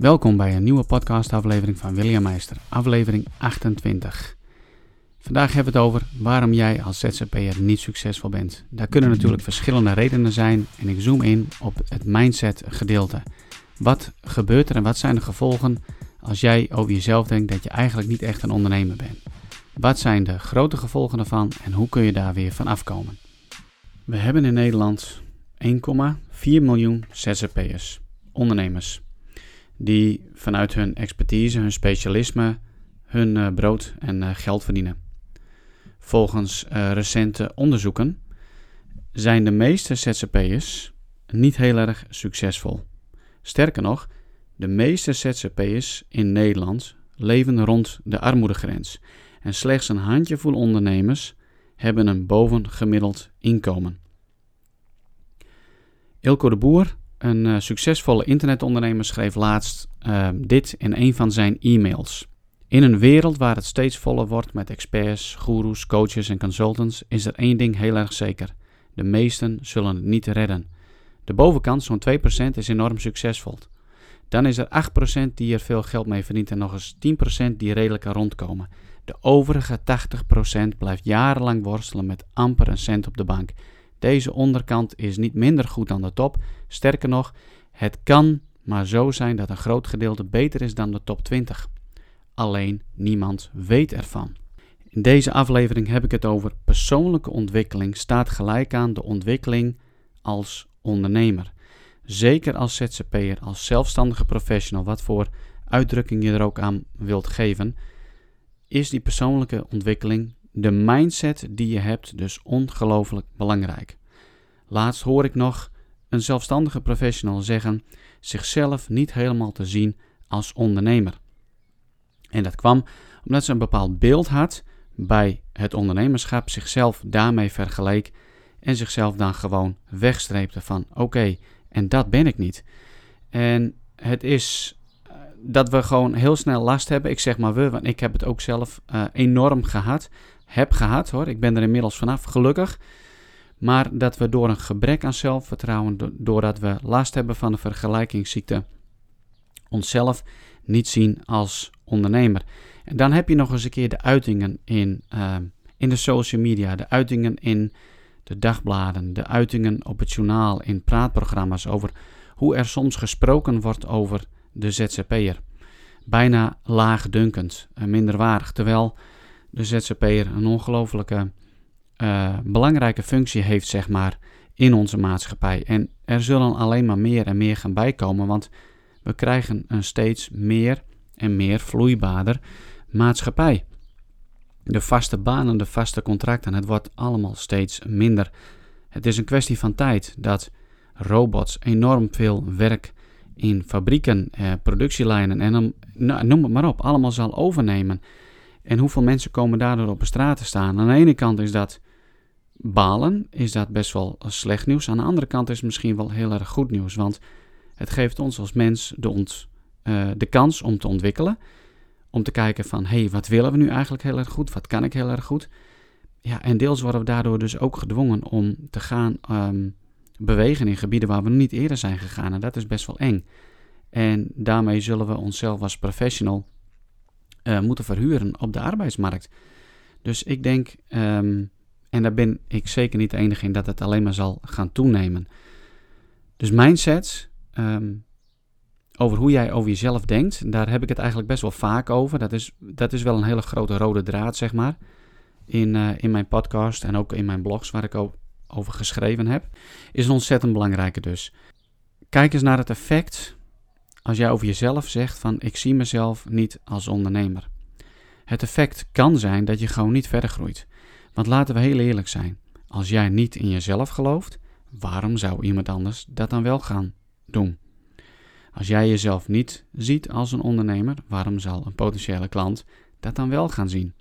Welkom bij een nieuwe podcastaflevering van William Meister, aflevering 28. Vandaag hebben we het over waarom jij als ZZP'er niet succesvol bent. Daar kunnen natuurlijk verschillende redenen zijn en ik zoom in op het mindset gedeelte. Wat gebeurt er en wat zijn de gevolgen als jij over jezelf denkt dat je eigenlijk niet echt een ondernemer bent? Wat zijn de grote gevolgen ervan en hoe kun je daar weer van afkomen? We hebben in Nederland 1,4 miljoen ZZP'ers, ondernemers, die vanuit hun expertise, hun specialisme, hun uh, brood en uh, geld verdienen. Volgens uh, recente onderzoeken zijn de meeste ZZP'ers niet heel erg succesvol. Sterker nog, de meeste ZZP'ers in Nederland leven rond de armoedegrens en slechts een handjevol ondernemers hebben een bovengemiddeld inkomen. Ilko de Boer, een uh, succesvolle internetondernemer, schreef laatst uh, dit in een van zijn e-mails. In een wereld waar het steeds voller wordt met experts, goeroes, coaches en consultants, is er één ding heel erg zeker. De meesten zullen het niet redden. De bovenkant, zo'n 2%, is enorm succesvol. Dan is er 8% die er veel geld mee verdient en nog eens 10% die redelijk kan rondkomen. De overige 80% blijft jarenlang worstelen met amper een cent op de bank. Deze onderkant is niet minder goed dan de top. Sterker nog, het kan maar zo zijn dat een groot gedeelte beter is dan de top 20. Alleen niemand weet ervan. In deze aflevering heb ik het over persoonlijke ontwikkeling staat gelijk aan de ontwikkeling als ondernemer. Zeker als ZZP'er, als zelfstandige professional, wat voor uitdrukking je er ook aan wilt geven, is die persoonlijke ontwikkeling, de mindset die je hebt, dus ongelooflijk belangrijk. Laatst hoor ik nog een zelfstandige professional zeggen zichzelf niet helemaal te zien als ondernemer. En dat kwam omdat ze een bepaald beeld had bij het ondernemerschap, zichzelf daarmee vergeleek en zichzelf dan gewoon wegstreepte van oké, en dat ben ik niet. En het is uh, dat we gewoon heel snel last hebben. Ik zeg maar we, want ik heb het ook zelf uh, enorm gehad. Heb gehad hoor, ik ben er inmiddels vanaf, gelukkig. Maar dat we door een gebrek aan zelfvertrouwen, doordat we last hebben van de vergelijkingsziekte, onszelf niet zien als ondernemer. En dan heb je nog eens een keer de uitingen in, uh, in de social media, de uitingen in de dagbladen, de uitingen op het journaal, in praatprogramma's over hoe er soms gesproken wordt over de ZZP'er. Bijna laagdunkend, minderwaardig, terwijl de ZZP'er een ongelooflijke uh, belangrijke functie heeft, zeg maar, in onze maatschappij. En er zullen alleen maar meer en meer gaan bijkomen, want we krijgen een steeds meer en meer vloeibaarder maatschappij. De vaste banen, de vaste contracten, het wordt allemaal steeds minder. Het is een kwestie van tijd dat robots enorm veel werk in fabrieken, eh, productielijnen en dan, nou, noem het maar op, allemaal zal overnemen. En hoeveel mensen komen daardoor op de straat te staan? Aan de ene kant is dat balen, is dat best wel slecht nieuws. Aan de andere kant is het misschien wel heel erg goed nieuws, want het geeft ons als mens de, uh, de kans om te ontwikkelen. Om te kijken van, hé, hey, wat willen we nu eigenlijk heel erg goed? Wat kan ik heel erg goed? Ja, en deels worden we daardoor dus ook gedwongen om te gaan um, bewegen in gebieden waar we niet eerder zijn gegaan. En dat is best wel eng. En daarmee zullen we onszelf als professional uh, moeten verhuren op de arbeidsmarkt. Dus ik denk, um, en daar ben ik zeker niet de enige in, dat het alleen maar zal gaan toenemen. Dus mindsets, um, over hoe jij over jezelf denkt, daar heb ik het eigenlijk best wel vaak over. Dat is, dat is wel een hele grote rode draad, zeg maar, in, uh, in mijn podcast en ook in mijn blogs waar ik over geschreven heb. Is een ontzettend belangrijke dus. Kijk eens naar het effect als jij over jezelf zegt van ik zie mezelf niet als ondernemer. Het effect kan zijn dat je gewoon niet verder groeit. Want laten we heel eerlijk zijn. Als jij niet in jezelf gelooft, waarom zou iemand anders dat dan wel gaan doen? Als jij jezelf niet ziet als een ondernemer, waarom zal een potentiële klant dat dan wel gaan zien?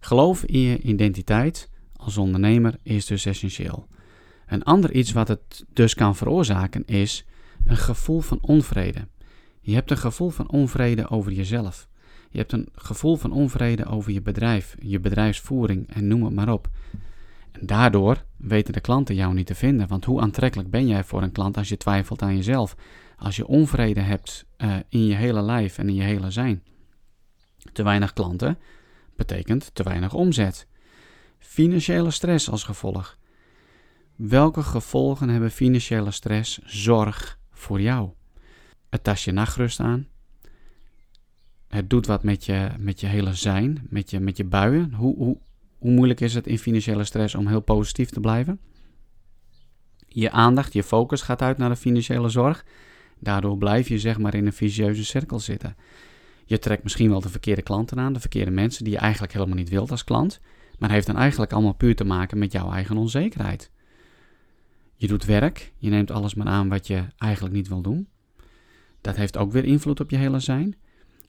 Geloof in je identiteit als ondernemer is dus essentieel. Een ander iets wat het dus kan veroorzaken is een gevoel van onvrede. Je hebt een gevoel van onvrede over jezelf. Je hebt een gevoel van onvrede over je bedrijf, je bedrijfsvoering en noem het maar op. En daardoor weten de klanten jou niet te vinden. Want hoe aantrekkelijk ben jij voor een klant als je twijfelt aan jezelf? Als je onvrede hebt uh, in je hele lijf en in je hele zijn. Te weinig klanten betekent te weinig omzet. Financiële stress als gevolg. Welke gevolgen hebben financiële stress, zorg voor jou? Het tast je nachtrust aan. Het doet wat met je, met je hele zijn, met je, met je buien. Hoe, hoe, hoe moeilijk is het in financiële stress om heel positief te blijven? Je aandacht, je focus gaat uit naar de financiële zorg. Daardoor blijf je zeg maar in een vicieuze cirkel zitten. Je trekt misschien wel de verkeerde klanten aan, de verkeerde mensen die je eigenlijk helemaal niet wilt als klant. Maar heeft dan eigenlijk allemaal puur te maken met jouw eigen onzekerheid. Je doet werk, je neemt alles maar aan wat je eigenlijk niet wil doen. Dat heeft ook weer invloed op je hele zijn.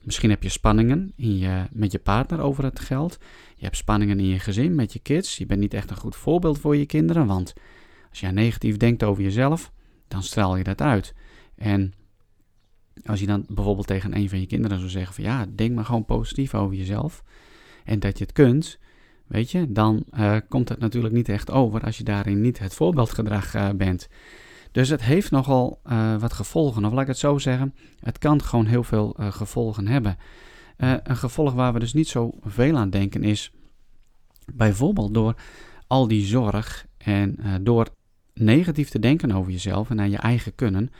Misschien heb je spanningen in je, met je partner over het geld. Je hebt spanningen in je gezin met je kids. Je bent niet echt een goed voorbeeld voor je kinderen, want als jij negatief denkt over jezelf, dan straal je dat uit. En als je dan bijvoorbeeld tegen een van je kinderen zou zeggen van ja, denk maar gewoon positief over jezelf en dat je het kunt, weet je, dan uh, komt het natuurlijk niet echt over als je daarin niet het voorbeeldgedrag uh, bent. Dus het heeft nogal uh, wat gevolgen, of laat ik het zo zeggen, het kan gewoon heel veel gevolgen hebben. een gevolg waar we dus niet zo veel aan denken is bijvoorbeeld door al die zorg en door negatief te denken over jezelf en aan je eigen kunnen,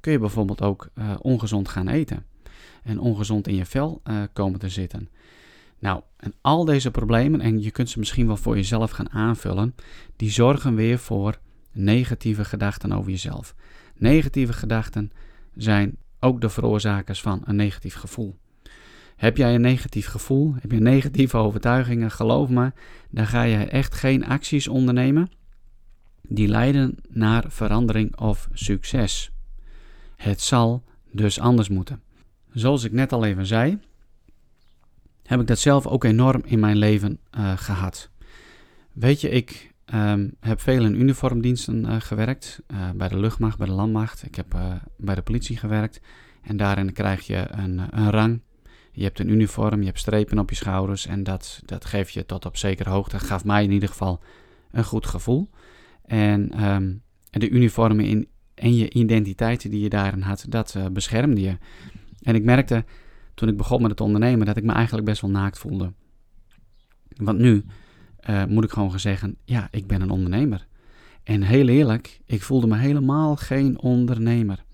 kun je bijvoorbeeld ook ongezond gaan eten. En ongezond in je vel komen te zitten. Nou, en al deze problemen, en je kunt ze misschien wel voor jezelf gaan aanvullen, die zorgen weer voor negatieve gedachten over jezelf. Negatieve gedachten zijn ook de veroorzakers van een negatief gevoel. Heb jij een negatief gevoel, heb je negatieve overtuigingen, geloof me, dan ga je echt geen acties ondernemen die leiden naar verandering of succes. Het zal dus anders moeten. Zoals ik net al even zei, heb ik dat zelf ook enorm in mijn leven uh, gehad. Weet je, ik um, heb veel in uniformdiensten uh, gewerkt. Uh, bij de luchtmacht, bij de landmacht. Ik heb bij de politie gewerkt. En daarin krijg je een, een, rang. Je hebt een uniform, je hebt strepen op je schouders. En dat, dat geeft je tot op zekere hoogte. Gaf mij in ieder geval een goed gevoel. En um, de uniformen in, en je identiteit die je daarin had, dat beschermde je. En ik merkte toen ik begon met het ondernemen dat ik me eigenlijk best wel naakt voelde. Want nu uh, moet ik gewoon zeggen, ja, ik ben een ondernemer. En heel eerlijk, ik voelde me helemaal geen ondernemer.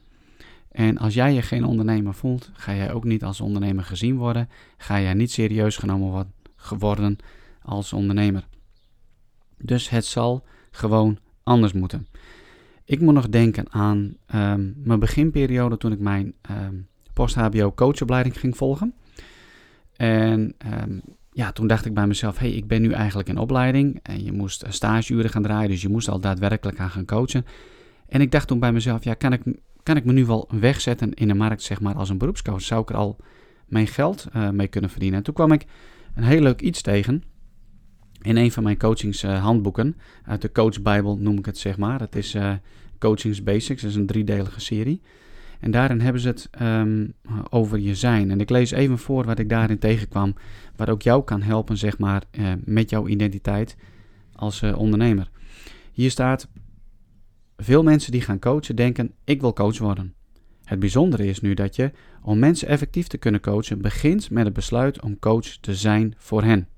En als jij je geen ondernemer voelt, ga jij ook niet als ondernemer gezien worden. Ga jij niet serieus genomen worden als ondernemer. Dus het zal gewoon anders moeten. Ik moet nog denken aan um, mijn beginperiode toen ik mijn um, post-HBO coachopleiding ging volgen. En um, ja, toen dacht ik bij mezelf, hey, ik ben nu eigenlijk in opleiding. En je moest stageuren gaan draaien, dus je moest al daadwerkelijk aan gaan coachen. En ik dacht toen bij mezelf, ja, kan ik, kan ik me nu wel wegzetten in de markt, zeg maar, als een beroepscoach? Zou ik er al mijn geld uh, mee kunnen verdienen? En toen kwam ik een heel leuk iets tegen in een van mijn coachingshandboeken, uit de Coach Bible noem ik het zeg maar. Het is uh, Coachings Basics, is een driedelige serie. En daarin hebben ze het um, over je zijn. En ik lees even voor wat ik daarin tegenkwam, wat ook jou kan helpen zeg maar uh, met jouw identiteit als ondernemer. Hier staat, veel mensen die gaan coachen denken, ik wil coach worden. Het bijzondere is nu dat je, om mensen effectief te kunnen coachen, begint met het besluit om coach te zijn voor hen.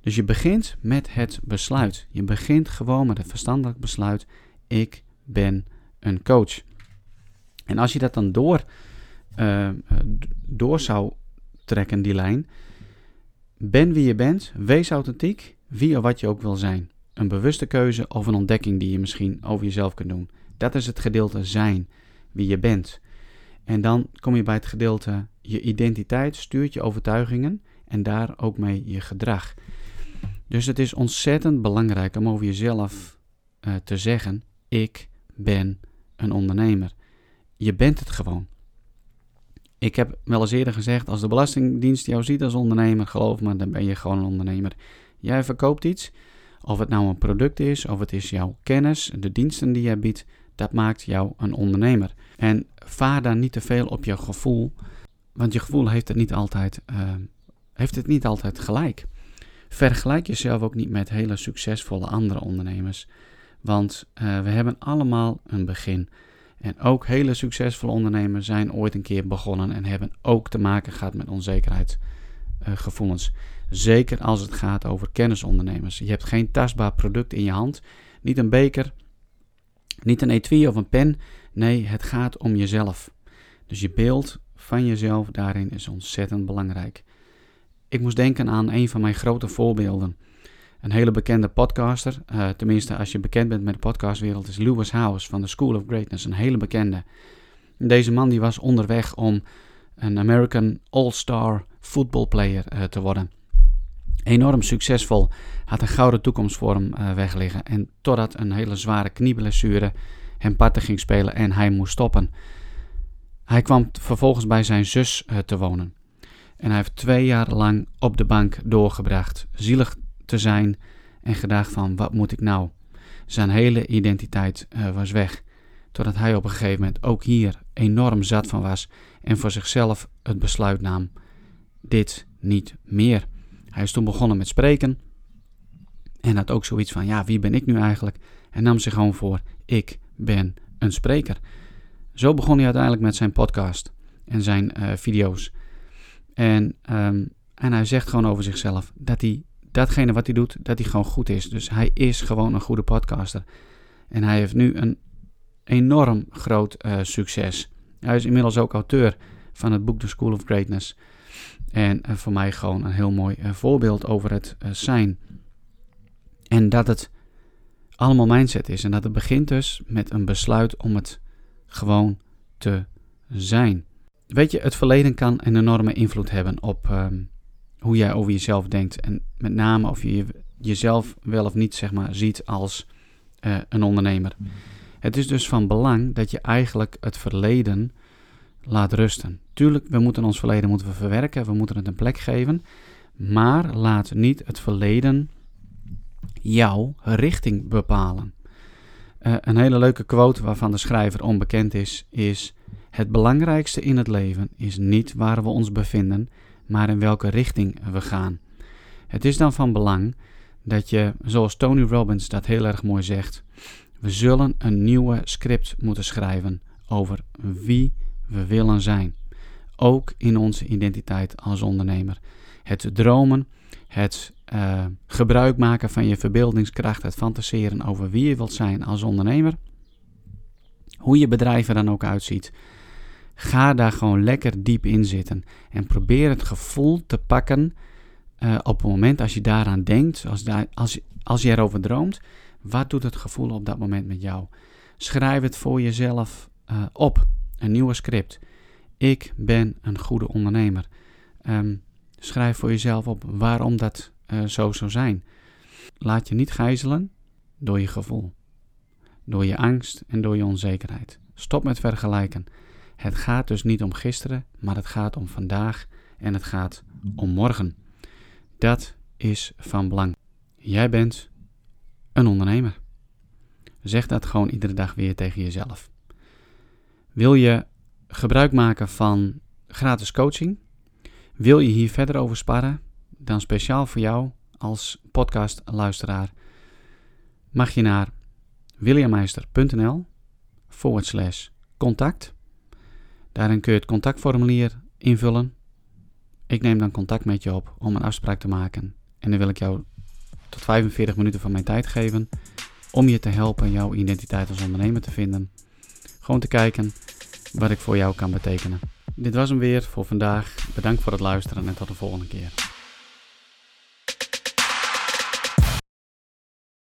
Dus je begint met het besluit. Je begint gewoon met het verstandelijk besluit: ik ben een coach. En als je dat dan door, uh, door zou trekken, die lijn. Ben wie je bent, wees authentiek, wie of wat je ook wil zijn. Een bewuste keuze of een ontdekking die je misschien over jezelf kunt doen. Dat is het gedeelte zijn, wie je bent. En dan kom je bij het gedeelte je identiteit stuurt je overtuigingen en daar ook mee je gedrag. Dus het is ontzettend belangrijk om over jezelf uh, te zeggen: Ik ben een ondernemer. Je bent het gewoon. Ik heb wel eens eerder gezegd: als de Belastingdienst jou ziet als ondernemer, geloof me, dan ben je gewoon een ondernemer. Jij verkoopt iets, of het nou een product is, of het is jouw kennis, de diensten die jij biedt, dat maakt jou een ondernemer. En vaar daar niet te veel op je gevoel, want je gevoel heeft het niet altijd, uh, heeft het niet altijd gelijk. Vergelijk jezelf ook niet met hele succesvolle andere ondernemers. Want uh, we hebben allemaal een begin. En ook hele succesvolle ondernemers zijn ooit een keer begonnen en hebben ook te maken gehad met onzekerheidsgevoelens. Zeker als het gaat over kennisondernemers. Je hebt geen tastbaar product in je hand. Niet een beker, niet een etui of een pen. Nee, het gaat om jezelf. Dus je beeld van jezelf daarin is ontzettend belangrijk. Ik moest denken aan een van mijn grote voorbeelden. Een hele bekende podcaster, uh, tenminste als je bekend bent met de podcastwereld, is Lewis House van de School of Greatness. Een hele bekende. Deze man die was onderweg om een American All-Star football player uh, te worden. Enorm succesvol, had een gouden toekomst voor hem uh, wegliggen. En totdat een hele zware knieblessure hem parten ging spelen en hij moest stoppen. Hij kwam vervolgens bij zijn zus te wonen. En hij heeft twee jaar lang op de bank doorgebracht. Zielig te zijn en gedacht van wat moet ik nou? Zijn hele identiteit uh, was weg. Totdat hij op een gegeven moment ook hier enorm zat van was en voor zichzelf het besluit nam: dit niet meer. Hij is toen begonnen met spreken en had ook zoiets van: ja, wie ben ik nu eigenlijk? En nam zich gewoon voor: ik ben een spreker. Zo begon hij uiteindelijk met zijn podcast en zijn uh, video's. En, um, en hij zegt gewoon over zichzelf dat hij datgene wat hij doet, dat hij gewoon goed is. Dus hij is gewoon een goede podcaster. En hij heeft nu een enorm groot uh, succes. Hij is inmiddels ook auteur van het boek The School of Greatness. En uh, voor mij gewoon een heel mooi uh, voorbeeld over het zijn. En dat het allemaal mindset is. En dat het begint dus met een besluit om het gewoon te zijn. Weet je, het verleden kan een enorme invloed hebben op, um, hoe jij over jezelf denkt. En met name of je jezelf wel of niet zeg maar, ziet als uh, een ondernemer. Het is dus van belang dat je eigenlijk het verleden laat rusten. Tuurlijk, we moeten ons verleden moeten we verwerken, we moeten het een plek geven. Maar laat niet het verleden jouw richting bepalen. Uh, een hele leuke quote waarvan de schrijver onbekend is, is: Het belangrijkste in het leven is niet waar we ons bevinden, maar in welke richting we gaan. Het is dan van belang dat je, zoals Tony Robbins dat heel erg mooi zegt, we zullen een nieuwe script moeten schrijven over wie we willen zijn. Ook in onze identiteit als ondernemer. Het dromen, het uh, gebruik maken van je verbeeldingskracht, het fantaseren over wie je wilt zijn als ondernemer. Hoe je bedrijf er dan ook uitziet. Ga daar gewoon lekker diep in zitten. En probeer het gevoel te pakken uh, op het moment als je daaraan denkt, als, daar, als, als je erover droomt. Wat doet het gevoel op dat moment met jou? Schrijf het voor jezelf uh, op. Een nieuwe script. Ik ben een goede ondernemer. Um, schrijf voor jezelf op waarom dat uh, zo zou zijn. Laat je niet gijzelen door je gevoel, door je angst en door je onzekerheid. Stop met vergelijken. Het gaat dus niet om gisteren, maar het gaat om vandaag en het gaat om morgen. Dat is van belang. Jij bent een ondernemer. Zeg dat gewoon iedere dag weer tegen jezelf. Wil je gebruik maken van gratis coaching? Wil je hier verder over sparren? Dan speciaal voor jou als podcastluisteraar mag je naar williammeister.nl forward slash contact. Daarin kun je het contactformulier invullen. Ik neem dan contact met je op om een afspraak te maken. En dan wil ik jou tot 45 minuten van mijn tijd geven om je te helpen jouw identiteit als ondernemer te vinden. Gewoon te kijken wat ik voor jou kan betekenen. Dit was hem weer voor vandaag. Bedankt voor het luisteren en tot de volgende keer.